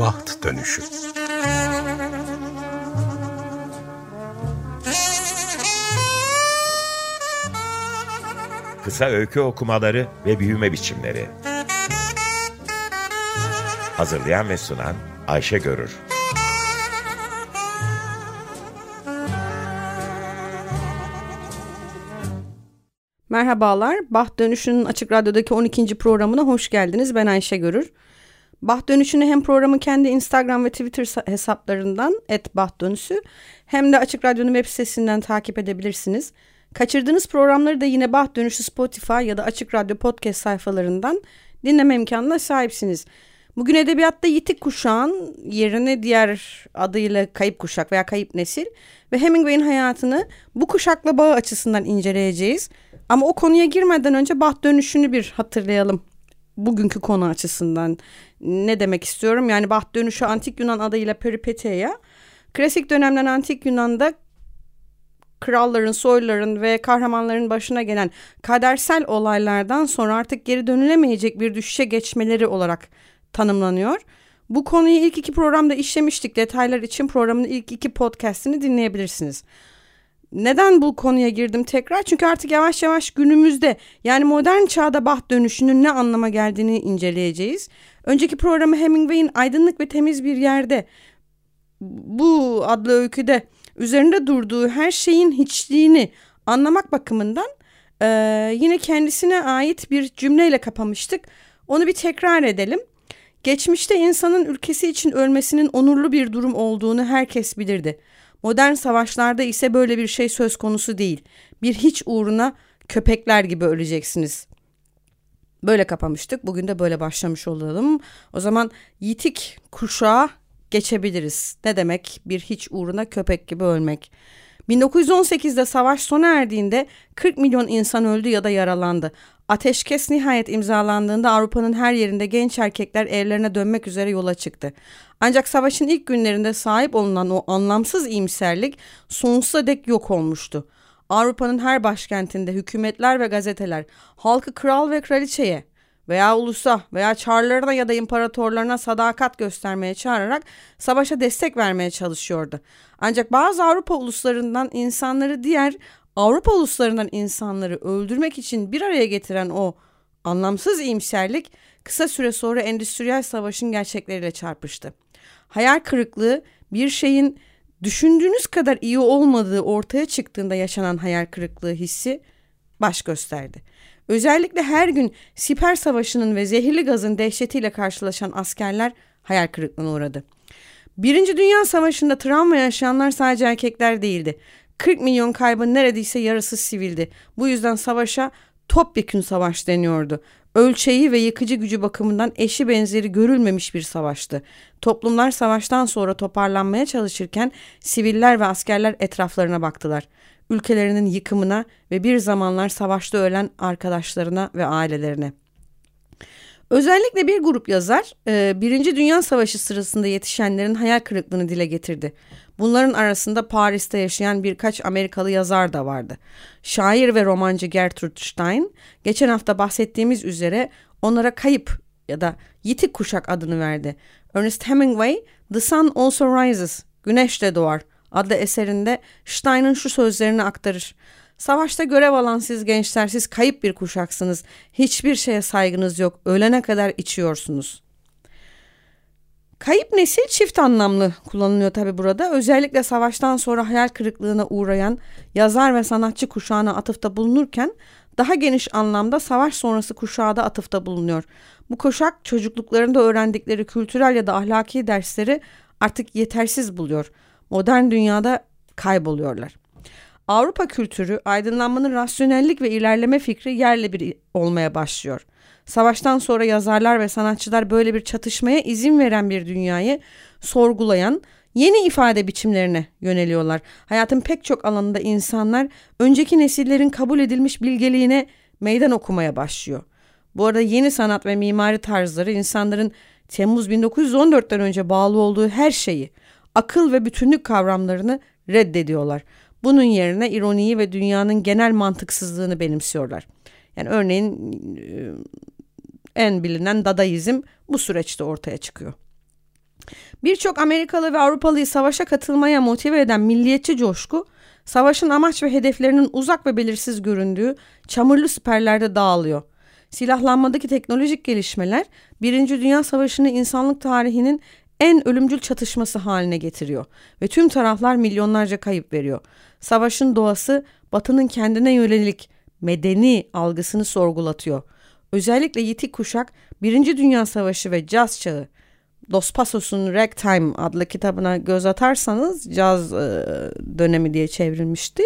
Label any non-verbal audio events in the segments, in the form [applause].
Baht Dönüşü Kısa öykü okumaları ve büyüme biçimleri Hazırlayan ve sunan Ayşe Görür Merhabalar, Baht Dönüşü'nün Açık Radyo'daki 12. programına hoş geldiniz. Ben Ayşe Görür. Baht Dönüşü'nü hem programın kendi Instagram ve Twitter hesaplarından @bahtdönüşü hem de Açık Radyo'nun web sitesinden takip edebilirsiniz. Kaçırdığınız programları da yine Baht Dönüşü Spotify ya da Açık Radyo podcast sayfalarından dinleme imkanına sahipsiniz. Bugün edebiyatta yitik kuşağın yerine diğer adıyla kayıp kuşak veya kayıp nesil ve Hemingway'in hayatını bu kuşakla bağı açısından inceleyeceğiz. Ama o konuya girmeden önce baht dönüşünü bir hatırlayalım. Bugünkü konu açısından ne demek istiyorum? Yani baht dönüşü antik Yunan adıyla peripeteia. Klasik dönemden antik Yunan'da kralların, soyluların ve kahramanların başına gelen kadersel olaylardan sonra artık geri dönülemeyecek bir düşüşe geçmeleri olarak tanımlanıyor. Bu konuyu ilk iki programda işlemiştik. Detaylar için programın ilk iki podcastini dinleyebilirsiniz. Neden bu konuya girdim tekrar? Çünkü artık yavaş yavaş günümüzde yani modern çağda baht dönüşünün ne anlama geldiğini inceleyeceğiz. Önceki programı Hemingway'in Aydınlık ve Temiz Bir Yerde bu adlı öyküde üzerinde durduğu her şeyin hiçliğini anlamak bakımından e, yine kendisine ait bir cümleyle kapamıştık. Onu bir tekrar edelim. Geçmişte insanın ülkesi için ölmesinin onurlu bir durum olduğunu herkes bilirdi. Modern savaşlarda ise böyle bir şey söz konusu değil. Bir hiç uğruna köpekler gibi öleceksiniz. Böyle kapamıştık. Bugün de böyle başlamış olalım. O zaman yitik kuşağa geçebiliriz. Ne demek bir hiç uğruna köpek gibi ölmek? 1918'de savaş sona erdiğinde 40 milyon insan öldü ya da yaralandı. Ateşkes nihayet imzalandığında Avrupa'nın her yerinde genç erkekler evlerine dönmek üzere yola çıktı. Ancak savaşın ilk günlerinde sahip olunan o anlamsız iyimserlik sonsuza dek yok olmuştu. Avrupa'nın her başkentinde hükümetler ve gazeteler halkı kral ve kraliçeye veya ulusa veya çarlarına ya da imparatorlarına sadakat göstermeye çağırarak savaşa destek vermeye çalışıyordu. Ancak bazı Avrupa uluslarından insanları diğer Avrupa uluslarından insanları öldürmek için bir araya getiren o anlamsız iyimserlik kısa süre sonra endüstriyel savaşın gerçekleriyle çarpıştı. Hayal kırıklığı bir şeyin düşündüğünüz kadar iyi olmadığı ortaya çıktığında yaşanan hayal kırıklığı hissi baş gösterdi. Özellikle her gün siper savaşının ve zehirli gazın dehşetiyle karşılaşan askerler hayal kırıklığına uğradı. Birinci Dünya Savaşı'nda travma yaşayanlar sadece erkekler değildi. 40 milyon kaybın neredeyse yarısı sivildi. Bu yüzden savaşa topyekün savaş deniyordu. Ölçeği ve yıkıcı gücü bakımından eşi benzeri görülmemiş bir savaştı. Toplumlar savaştan sonra toparlanmaya çalışırken siviller ve askerler etraflarına baktılar. Ülkelerinin yıkımına ve bir zamanlar savaşta ölen arkadaşlarına ve ailelerine. Özellikle bir grup yazar e, Birinci Dünya Savaşı sırasında yetişenlerin hayal kırıklığını dile getirdi. Bunların arasında Paris'te yaşayan birkaç Amerikalı yazar da vardı. Şair ve romancı Gertrude Stein geçen hafta bahsettiğimiz üzere onlara kayıp ya da yitik kuşak adını verdi. Ernest Hemingway The Sun Also Rises, Güneş de Doğar adlı eserinde Stein'ın şu sözlerini aktarır. Savaşta görev alan siz gençler siz kayıp bir kuşaksınız. Hiçbir şeye saygınız yok. Ölene kadar içiyorsunuz. Kayıp nesil çift anlamlı kullanılıyor tabi burada. Özellikle savaştan sonra hayal kırıklığına uğrayan yazar ve sanatçı kuşağına atıfta bulunurken daha geniş anlamda savaş sonrası kuşağa da atıfta bulunuyor. Bu kuşak çocukluklarında öğrendikleri kültürel ya da ahlaki dersleri artık yetersiz buluyor. Modern dünyada kayboluyorlar. Avrupa kültürü aydınlanmanın rasyonellik ve ilerleme fikri yerle bir olmaya başlıyor. Savaştan sonra yazarlar ve sanatçılar böyle bir çatışmaya izin veren bir dünyayı sorgulayan yeni ifade biçimlerine yöneliyorlar. Hayatın pek çok alanında insanlar önceki nesillerin kabul edilmiş bilgeliğine meydan okumaya başlıyor. Bu arada yeni sanat ve mimari tarzları insanların Temmuz 1914'ten önce bağlı olduğu her şeyi, akıl ve bütünlük kavramlarını reddediyorlar. Bunun yerine ironiyi ve dünyanın genel mantıksızlığını benimsiyorlar. Yani örneğin e, en bilinen dadaizm bu süreçte ortaya çıkıyor. Birçok Amerikalı ve Avrupalıyı savaşa katılmaya motive eden milliyetçi coşku, savaşın amaç ve hedeflerinin uzak ve belirsiz göründüğü çamurlu siperlerde dağılıyor. Silahlanmadaki teknolojik gelişmeler, Birinci Dünya Savaşı'nı insanlık tarihinin en ölümcül çatışması haline getiriyor ve tüm taraflar milyonlarca kayıp veriyor. Savaşın doğası Batı'nın kendine yönelik medeni algısını sorgulatıyor. Özellikle yitik kuşak Birinci Dünya Savaşı ve caz çağı Dos Pasos'un Ragtime adlı kitabına göz atarsanız caz e, dönemi diye çevrilmişti.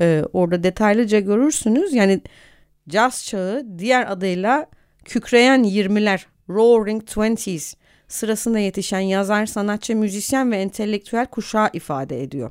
E, orada detaylıca görürsünüz. Yani caz çağı diğer adıyla kükreyen 20'ler Roaring Twenties sırasında yetişen yazar, sanatçı, müzisyen ve entelektüel kuşağı ifade ediyor.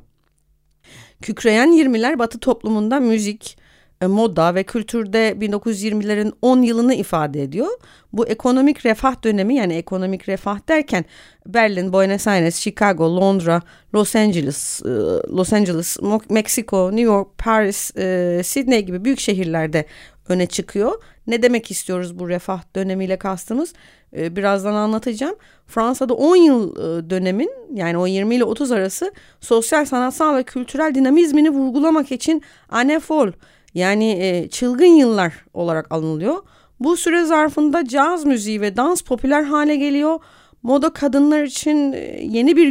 Kükreyen 20'ler Batı toplumunda müzik, e, moda ve kültürde 1920'lerin 10 yılını ifade ediyor. Bu ekonomik refah dönemi yani ekonomik refah derken Berlin, Buenos Aires, Chicago, Londra, Los Angeles, e, Los Angeles, Meksiko, New York, Paris, e, Sydney gibi büyük şehirlerde öne çıkıyor. Ne demek istiyoruz bu refah dönemiyle kastımız? Birazdan anlatacağım. Fransa'da 10 yıl dönemin yani o 20 ile 30 arası sosyal, sanatsal ve kültürel dinamizmini vurgulamak için Anne Fol yani e, çılgın yıllar olarak anılıyor. Bu süre zarfında caz müziği ve dans popüler hale geliyor. Moda kadınlar için e, yeni bir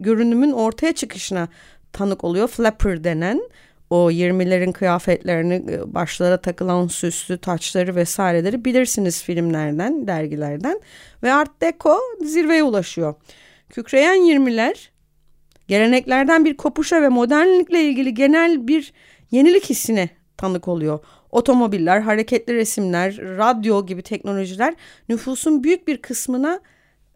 görünümün ortaya çıkışına tanık oluyor. Flapper denen o 20'lerin kıyafetlerini, e, başlara takılan süslü taçları vesaireleri bilirsiniz filmlerden, dergilerden. Ve Art Deco zirveye ulaşıyor. Kükreyen 20'ler geleneklerden bir kopuşa ve modernlikle ilgili genel bir yenilik hissine tanık oluyor. Otomobiller, hareketli resimler, radyo gibi teknolojiler nüfusun büyük bir kısmına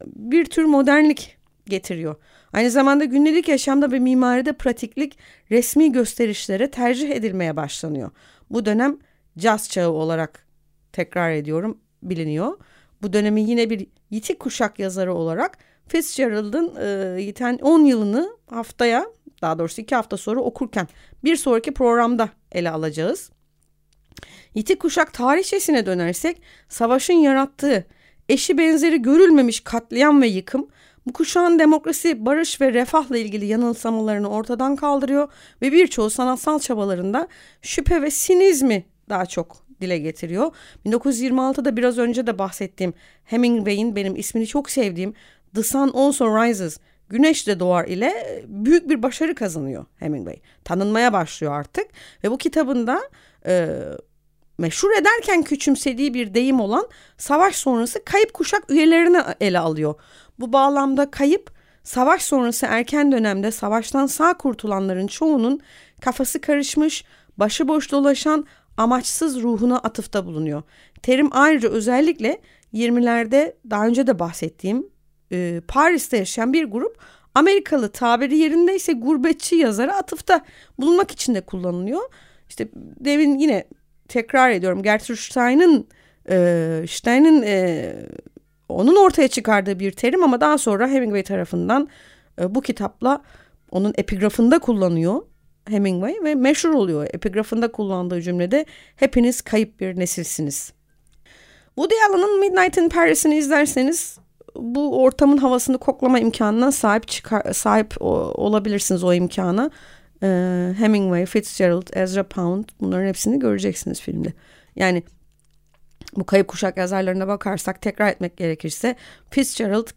bir tür modernlik getiriyor. Aynı zamanda günlük yaşamda ve mimaride pratiklik resmi gösterişlere tercih edilmeye başlanıyor. Bu dönem caz çağı olarak tekrar ediyorum biliniyor. Bu dönemi yine bir yitik kuşak yazarı olarak Fitzgerald'ın e, yiten 10 yılını haftaya daha doğrusu iki hafta sonra okurken bir sonraki programda ele alacağız. Yitik kuşak tarihçesine dönersek savaşın yarattığı eşi benzeri görülmemiş katliam ve yıkım bu kuşağın demokrasi, barış ve refahla ilgili yanılsamalarını ortadan kaldırıyor ve birçoğu sanatsal çabalarında şüphe ve sinizmi daha çok dile getiriyor. 1926'da biraz önce de bahsettiğim Hemingway'in benim ismini çok sevdiğim The Sun Also Rises Güneş de doğar ile büyük bir başarı kazanıyor Hemingway. Tanınmaya başlıyor artık ve bu kitabında e, meşhur ederken küçümsediği bir deyim olan savaş sonrası kayıp kuşak üyelerini ele alıyor. Bu bağlamda kayıp savaş sonrası erken dönemde savaştan sağ kurtulanların çoğunun kafası karışmış, başıboş dolaşan amaçsız ruhuna atıfta bulunuyor. Terim ayrıca özellikle 20'lerde daha önce de bahsettiğim e, Paris'te yaşayan bir grup Amerikalı tabiri yerindeyse gurbetçi yazara atıfta bulunmak için de kullanılıyor. İşte demin yine tekrar ediyorum Gertrude Stein'ın e, Stein'in e, onun ortaya çıkardığı bir terim ama daha sonra Hemingway tarafından e, bu kitapla onun epigrafında kullanıyor Hemingway ve meşhur oluyor. Epigrafında kullandığı cümlede hepiniz kayıp bir nesilsiniz. Woody Allen'ın Midnight in Paris'ini izlerseniz bu ortamın havasını koklama imkanına sahip çıkar, sahip olabilirsiniz o imkana. Ee, Hemingway, Fitzgerald, Ezra Pound bunların hepsini göreceksiniz filmde. Yani bu kayıp kuşak yazarlarına bakarsak tekrar etmek gerekirse Fitzgerald,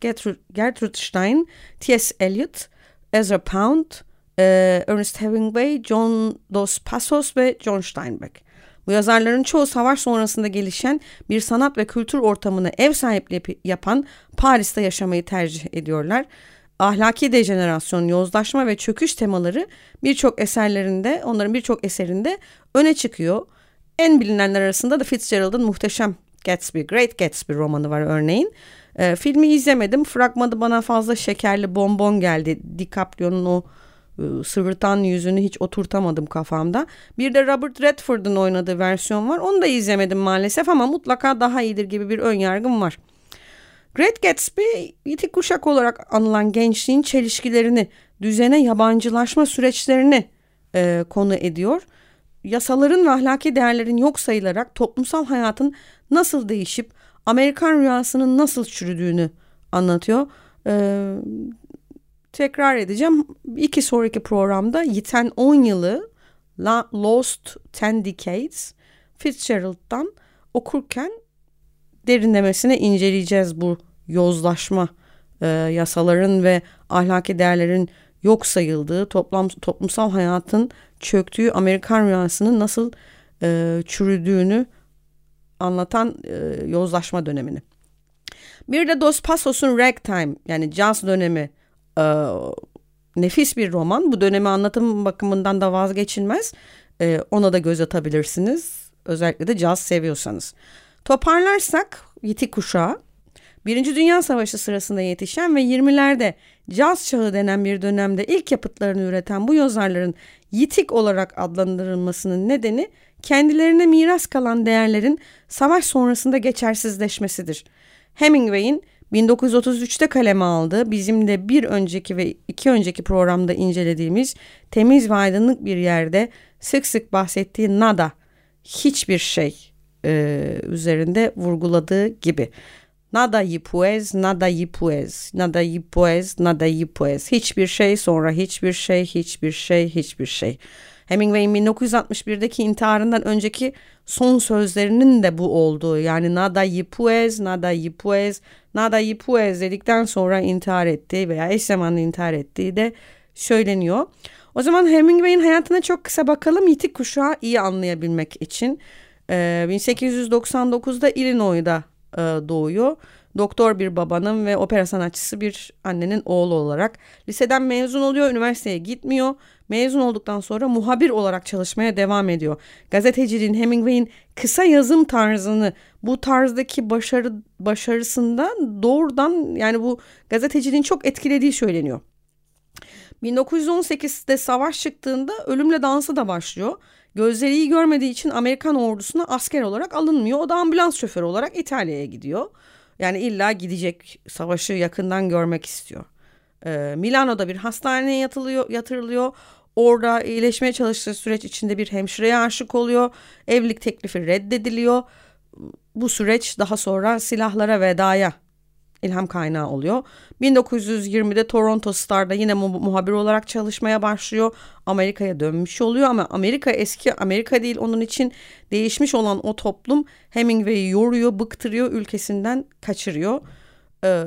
Gertrude, Stein, T.S. Eliot, Ezra Pound, e, Ernest Hemingway, John Dos Passos ve John Steinbeck. Bu yazarların çoğu savaş sonrasında gelişen bir sanat ve kültür ortamını ev sahipliği yapan Paris'te yaşamayı tercih ediyorlar. Ahlaki dejenerasyon, yozlaşma ve çöküş temaları birçok eserlerinde, onların birçok eserinde öne çıkıyor. En bilinenler arasında da Fitzgerald'ın muhteşem Gatsby, Great Gatsby romanı var örneğin. E, filmi izlemedim. Fragmanı bana fazla şekerli bonbon geldi. DiCaprio'nun o e, sıvırtan yüzünü hiç oturtamadım kafamda. Bir de Robert Redford'un oynadığı versiyon var. Onu da izlemedim maalesef ama mutlaka daha iyidir gibi bir ön yargım var. Great Gatsby yitik kuşak olarak anılan gençliğin çelişkilerini, düzene yabancılaşma süreçlerini e, konu ediyor. Yasaların ve ahlaki değerlerin yok sayılarak toplumsal hayatın nasıl değişip Amerikan rüyasının nasıl çürüdüğünü anlatıyor. Ee, tekrar edeceğim. İki sonraki programda Yiten 10 yılı Lost Ten Decades Fitzgerald'dan okurken derinlemesine inceleyeceğiz bu yozlaşma e, yasaların ve ahlaki değerlerin yok sayıldığı toplam toplumsal hayatın çöktüğü Amerikan rüyasının nasıl e, çürüdüğünü anlatan e, yozlaşma dönemini. Bir de Dos Passos'un Ragtime yani jazz dönemi e, nefis bir roman. Bu dönemi anlatım bakımından da vazgeçilmez. E, ona da göz atabilirsiniz. Özellikle de jazz seviyorsanız. Toparlarsak Yitik kuşağı Birinci Dünya Savaşı sırasında yetişen ve 20'lerde caz çağı denen bir dönemde ilk yapıtlarını üreten bu yazarların yitik olarak adlandırılmasının nedeni kendilerine miras kalan değerlerin savaş sonrasında geçersizleşmesidir. Hemingway'in 1933'te kaleme aldığı bizim de bir önceki ve iki önceki programda incelediğimiz temiz ve aydınlık bir yerde sık sık bahsettiği nada hiçbir şey e, üzerinde vurguladığı gibi. Nada y pues, nada y pues, nada y pues, nada y pues. Hiçbir şey sonra hiçbir şey, hiçbir şey, hiçbir şey. Hemingway'in 1961'deki intiharından önceki son sözlerinin de bu olduğu yani nada y pues, nada y pues, nada y pues dedikten sonra intihar ettiği veya eş zamanlı intihar ettiği de söyleniyor. O zaman Hemingway'in hayatına çok kısa bakalım yitik kuşağı iyi anlayabilmek için. Ee, 1899'da Illinois'da e, doğuyor. Doktor bir babanın ve opera sanatçısı bir annenin oğlu olarak. Liseden mezun oluyor, üniversiteye gitmiyor. Mezun olduktan sonra muhabir olarak çalışmaya devam ediyor. Gazeteciliğin Hemingway'in kısa yazım tarzını bu tarzdaki başarı başarısından doğrudan yani bu gazeteciliğin çok etkilediği söyleniyor. 1918'de savaş çıktığında ölümle dansı da başlıyor. Gözleri iyi görmediği için Amerikan ordusuna asker olarak alınmıyor. O da ambulans şoförü olarak İtalya'ya gidiyor. Yani illa gidecek savaşı yakından görmek istiyor. Ee, Milano'da bir hastaneye yatılıyor, yatırılıyor. Orada iyileşmeye çalıştığı süreç içinde bir hemşireye aşık oluyor. Evlilik teklifi reddediliyor. Bu süreç daha sonra silahlara vedaya ilham kaynağı oluyor. 1920'de Toronto Star'da yine mu muhabir olarak çalışmaya başlıyor. Amerika'ya dönmüş oluyor ama Amerika eski Amerika değil onun için değişmiş olan o toplum Hemingway'i yoruyor, bıktırıyor, ülkesinden kaçırıyor. Ee,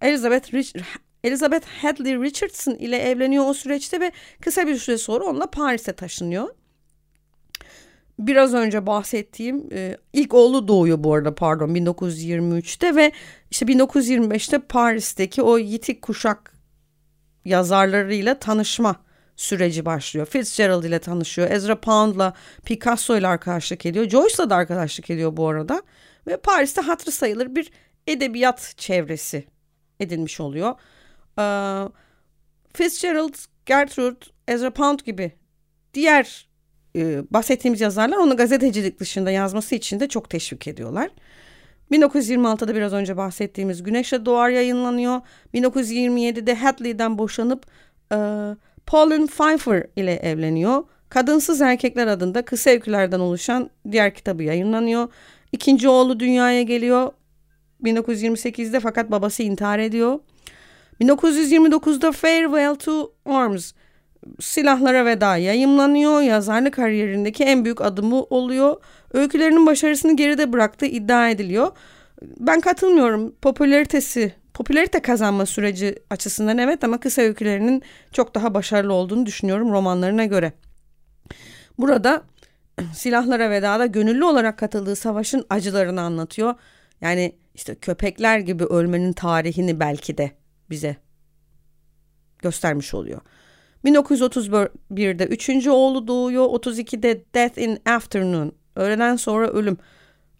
Elizabeth Rich Elizabeth Hadley Richardson ile evleniyor o süreçte ve kısa bir süre sonra onunla Paris'e taşınıyor biraz önce bahsettiğim e, ilk oğlu doğuyor bu arada pardon 1923'te ve işte 1925'te Paris'teki o yitik kuşak yazarlarıyla tanışma süreci başlıyor. Fitzgerald ile tanışıyor. Ezra Pound'la Picasso ile arkadaşlık ediyor. Joyce'la da arkadaşlık ediyor bu arada. Ve Paris'te hatırı sayılır bir edebiyat çevresi edinmiş oluyor. Ee, Fitzgerald, Gertrude, Ezra Pound gibi diğer e, bahsettiğimiz yazarlar onu gazetecilik dışında yazması için de çok teşvik ediyorlar. 1926'da biraz önce bahsettiğimiz Güneşle Doğar yayınlanıyor. 1927'de Hadley'den boşanıp e, Pauline Pfeiffer ile evleniyor. Kadınsız Erkekler adında kısa öykülerden oluşan diğer kitabı yayınlanıyor. İkinci oğlu dünyaya geliyor 1928'de fakat babası intihar ediyor. 1929'da Farewell to Arms Silahlara Veda yayımlanıyor. Yazarlık kariyerindeki en büyük adımı oluyor. Öykülerinin başarısını geride bıraktığı iddia ediliyor. Ben katılmıyorum. Popülaritesi, popülarite kazanma süreci açısından evet ama kısa öykülerinin çok daha başarılı olduğunu düşünüyorum romanlarına göre. Burada [clears throat] Silahlara Veda'da gönüllü olarak katıldığı savaşın acılarını anlatıyor. Yani işte köpekler gibi ölmenin tarihini belki de bize göstermiş oluyor. 1931'de üçüncü oğlu doğuyor. 32'de Death in Afternoon, Öğleden Sonra Ölüm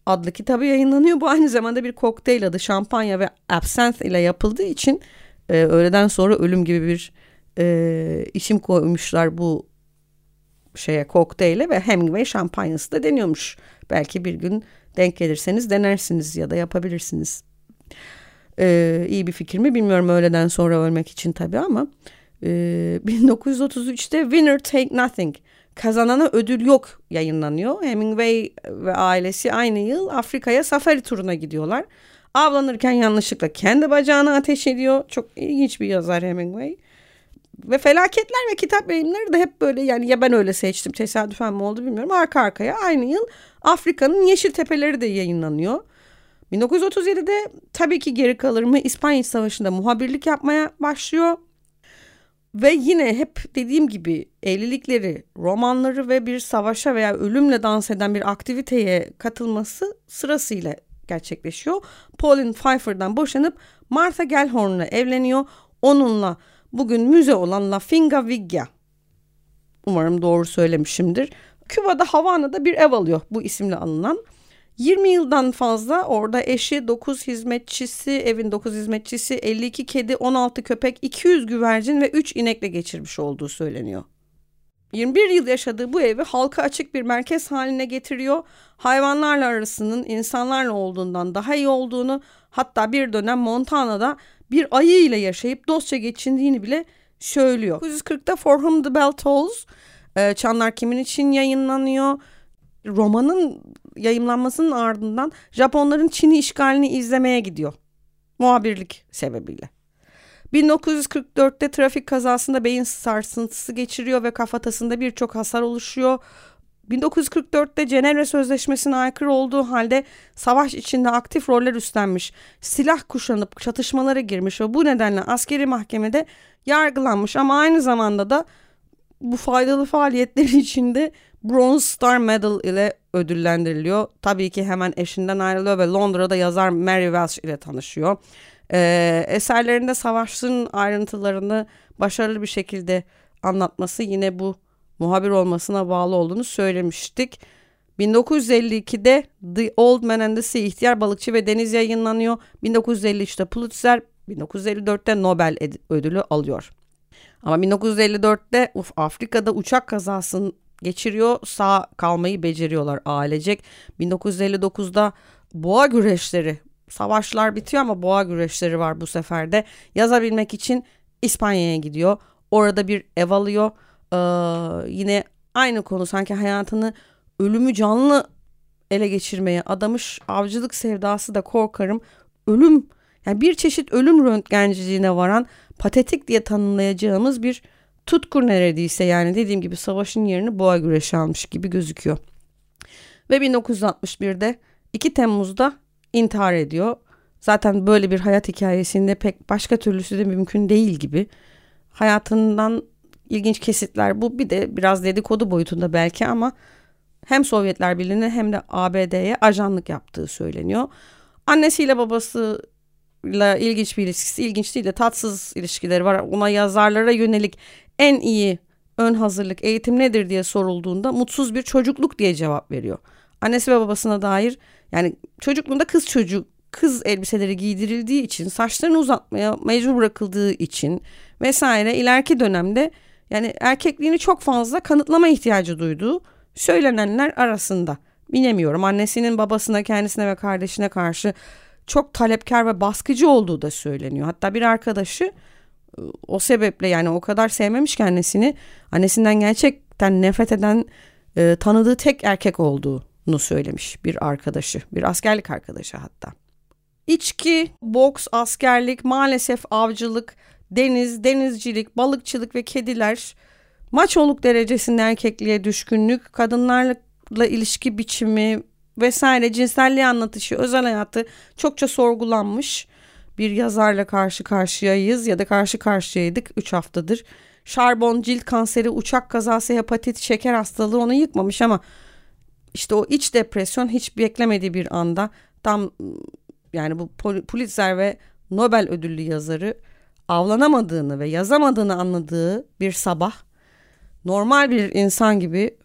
adlı kitabı yayınlanıyor. Bu aynı zamanda bir kokteyl adı şampanya ve absinthe ile yapıldığı için e, öğleden sonra ölüm gibi bir e, isim koymuşlar bu şeye kokteyle ve Hemingway şampanyası da deniyormuş. Belki bir gün denk gelirseniz denersiniz ya da yapabilirsiniz. Ee, iyi bir fikir mi bilmiyorum öğleden sonra ölmek için tabii ama 1933'te ee, Winner Take Nothing kazanana ödül yok yayınlanıyor. Hemingway ve ailesi aynı yıl Afrika'ya safari turuna gidiyorlar. Avlanırken yanlışlıkla kendi bacağına ateş ediyor. Çok ilginç bir yazar Hemingway. Ve felaketler ve kitap yayınları da hep böyle yani ya ben öyle seçtim tesadüfen mi oldu bilmiyorum. Arka arkaya aynı yıl Afrika'nın Yeşil Tepeleri de yayınlanıyor. 1937'de tabii ki geri kalır mı İspanya Savaşı'nda muhabirlik yapmaya başlıyor. Ve yine hep dediğim gibi evlilikleri, romanları ve bir savaşa veya ölümle dans eden bir aktiviteye katılması sırasıyla gerçekleşiyor. Pauline Pfeiffer'dan boşanıp Martha Gellhorn'la evleniyor. Onunla bugün müze olan La Finca Viggia. Umarım doğru söylemişimdir. Küba'da Havana'da bir ev alıyor bu isimle alınan. 20 yıldan fazla orada eşi 9 hizmetçisi, evin 9 hizmetçisi, 52 kedi, 16 köpek, 200 güvercin ve 3 inekle geçirmiş olduğu söyleniyor. 21 yıl yaşadığı bu evi halka açık bir merkez haline getiriyor. Hayvanlarla arasının insanlarla olduğundan daha iyi olduğunu, hatta bir dönem Montana'da bir ayı ile yaşayıp dostça geçindiğini bile söylüyor. 1940'da For Whom the Bell Tolls, Çanlar Kimin için yayınlanıyor. Romanın yayımlanmasının ardından Japonların Çin'i işgalini izlemeye gidiyor. Muhabirlik sebebiyle. 1944'te trafik kazasında beyin sarsıntısı geçiriyor ve kafatasında birçok hasar oluşuyor. 1944'te Cenevre Sözleşmesi'ne aykırı olduğu halde savaş içinde aktif roller üstlenmiş, silah kuşanıp çatışmalara girmiş ve bu nedenle askeri mahkemede yargılanmış ama aynı zamanda da bu faydalı faaliyetleri [laughs] içinde Bronze Star Medal ile ödüllendiriliyor. Tabii ki hemen eşinden ayrılıyor ve Londra'da yazar Mary Welsh ile tanışıyor. Ee, eserlerinde savaşın ayrıntılarını başarılı bir şekilde anlatması yine bu muhabir olmasına bağlı olduğunu söylemiştik. 1952'de The Old Man and the Sea İhtiyar Balıkçı ve Deniz yayınlanıyor. 1953'te Pulitzer, 1954'te Nobel ödülü alıyor. Ama 1954'te uf, Afrika'da uçak kazasını geçiriyor. Sağ kalmayı beceriyorlar ailecek. 1959'da boğa güreşleri savaşlar bitiyor ama boğa güreşleri var bu sefer de. Yazabilmek için İspanya'ya gidiyor. Orada bir ev alıyor. Ee, yine aynı konu sanki hayatını ölümü canlı ele geçirmeye adamış avcılık sevdası da korkarım. Ölüm yani bir çeşit ölüm röntgenciliğine varan patetik diye tanımlayacağımız bir tutkur neredeyse yani dediğim gibi savaşın yerini boğa güreşi almış gibi gözüküyor. Ve 1961'de 2 Temmuz'da intihar ediyor. Zaten böyle bir hayat hikayesinde pek başka türlüsü de mümkün değil gibi. Hayatından ilginç kesitler bu bir de biraz dedikodu boyutunda belki ama hem Sovyetler Birliği'ne hem de ABD'ye ajanlık yaptığı söyleniyor. Annesiyle babasıyla ilginç bir ilişkisi, ilginç değil de tatsız ilişkileri var. Ona yazarlara yönelik en iyi ön hazırlık eğitim nedir diye sorulduğunda mutsuz bir çocukluk diye cevap veriyor. Annesi ve babasına dair yani çocukluğunda kız çocuğu kız elbiseleri giydirildiği için saçlarını uzatmaya mecbur bırakıldığı için vesaire ileriki dönemde yani erkekliğini çok fazla kanıtlama ihtiyacı duyduğu söylenenler arasında. Bilemiyorum annesinin babasına kendisine ve kardeşine karşı çok talepkar ve baskıcı olduğu da söyleniyor. Hatta bir arkadaşı o sebeple yani o kadar sevmemiş ki annesini annesinden gerçekten nefret eden e, tanıdığı tek erkek olduğunu söylemiş bir arkadaşı bir askerlik arkadaşı hatta. İçki, boks, askerlik, maalesef avcılık, deniz, denizcilik, balıkçılık ve kediler, maçoluk derecesinde erkekliğe düşkünlük, kadınlarla ilişki biçimi vesaire cinselliği anlatışı, özel hayatı çokça sorgulanmış bir yazarla karşı karşıyayız ya da karşı karşıyaydık 3 haftadır. Şarbon, cilt kanseri, uçak kazası, hepatit, şeker hastalığı onu yıkmamış ama işte o iç depresyon hiç beklemediği bir anda tam yani bu Pulitzer ve Nobel ödüllü yazarı avlanamadığını ve yazamadığını anladığı bir sabah normal bir insan gibi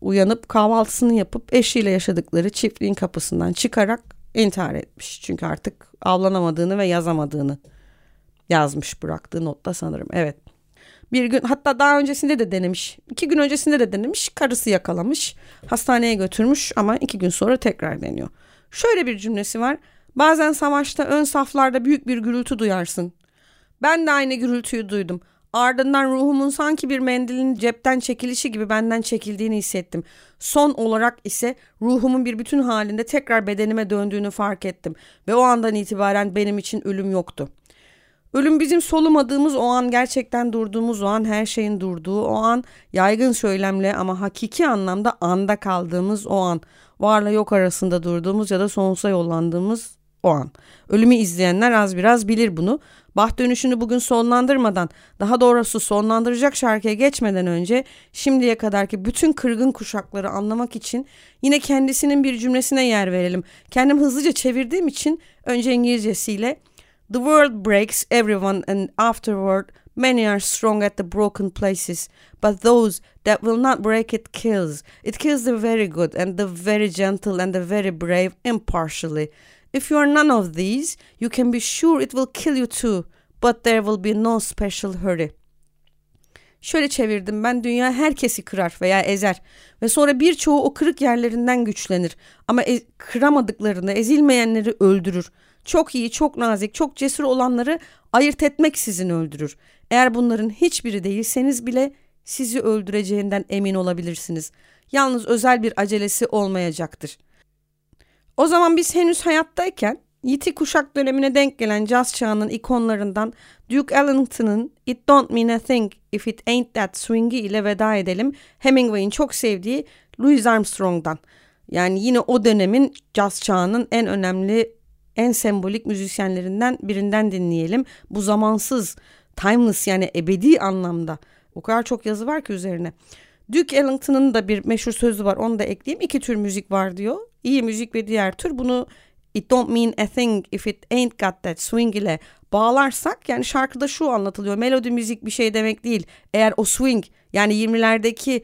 uyanıp kahvaltısını yapıp eşiyle yaşadıkları çiftliğin kapısından çıkarak intihar etmiş. Çünkü artık avlanamadığını ve yazamadığını yazmış bıraktığı notta sanırım. Evet. Bir gün hatta daha öncesinde de denemiş. iki gün öncesinde de denemiş. Karısı yakalamış. Hastaneye götürmüş ama iki gün sonra tekrar deniyor. Şöyle bir cümlesi var. Bazen savaşta ön saflarda büyük bir gürültü duyarsın. Ben de aynı gürültüyü duydum. Ardından ruhumun sanki bir mendilin cepten çekilişi gibi benden çekildiğini hissettim. Son olarak ise ruhumun bir bütün halinde tekrar bedenime döndüğünü fark ettim ve o andan itibaren benim için ölüm yoktu. Ölüm bizim solumadığımız o an, gerçekten durduğumuz o an, her şeyin durduğu o an, yaygın söylemle ama hakiki anlamda anda kaldığımız o an, varla yok arasında durduğumuz ya da sonsuza yollandığımız o an. Ölümü izleyenler az biraz bilir bunu. Bah dönüşünü bugün sonlandırmadan, daha doğrusu sonlandıracak şarkıya geçmeden önce şimdiye kadarki bütün kırgın kuşakları anlamak için yine kendisinin bir cümlesine yer verelim. Kendim hızlıca çevirdiğim için önce İngilizcesiyle The world breaks everyone and afterward many are strong at the broken places, but those that will not break it kills. It kills the very good and the very gentle and the very brave impartially. If you are none of these, you can be sure it will kill you too, but there will be no special hurry. Şöyle çevirdim ben dünya herkesi kırar veya ezer ve sonra birçoğu o kırık yerlerinden güçlenir ama e- kıramadıklarını ezilmeyenleri öldürür. Çok iyi, çok nazik, çok cesur olanları ayırt etmek sizin öldürür. Eğer bunların hiçbiri değilseniz bile sizi öldüreceğinden emin olabilirsiniz. Yalnız özel bir acelesi olmayacaktır.'' O zaman biz henüz hayattayken Yiti kuşak dönemine denk gelen caz çağının ikonlarından Duke Ellington'ın It Don't Mean a Thing If It Ain't That Swing'i ile veda edelim. Hemingway'in çok sevdiği Louis Armstrong'dan. Yani yine o dönemin caz çağının en önemli, en sembolik müzisyenlerinden birinden dinleyelim. Bu zamansız, timeless yani ebedi anlamda. O kadar çok yazı var ki üzerine. Duke Ellington'ın da bir meşhur sözü var onu da ekleyeyim. İki tür müzik var diyor. İyi müzik ve diğer tür bunu It don't mean a thing if it ain't got that swing ile bağlarsak yani şarkıda şu anlatılıyor. Melodi müzik bir şey demek değil. Eğer o swing yani 20'lerdeki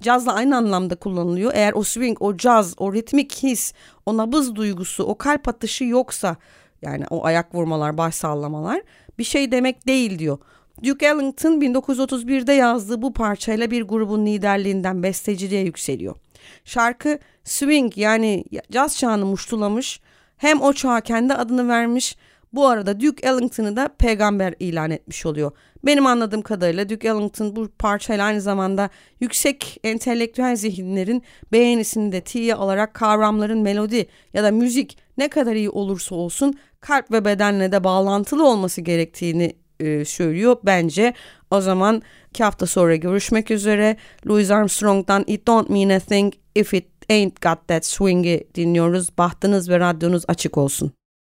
cazla aynı anlamda kullanılıyor. Eğer o swing, o caz, o ritmik his, o nabız duygusu, o kalp atışı yoksa yani o ayak vurmalar, baş sallamalar bir şey demek değil diyor. Duke Ellington 1931'de yazdığı bu parçayla bir grubun liderliğinden besteciliğe yükseliyor. Şarkı swing yani caz çağını muştulamış hem o çağa kendi adını vermiş bu arada Duke Ellington'ı da peygamber ilan etmiş oluyor. Benim anladığım kadarıyla Duke Ellington bu parçayla aynı zamanda yüksek entelektüel zihinlerin beğenisini de tiye alarak kavramların melodi ya da müzik ne kadar iyi olursa olsun kalp ve bedenle de bağlantılı olması gerektiğini e, söylüyor bence. O zaman iki hafta sonra görüşmek üzere. Louis Armstrong'dan It Don't Mean a Thing If It Ain't Got That Swing'i dinliyoruz. Bahtınız ve radyonuz açık olsun.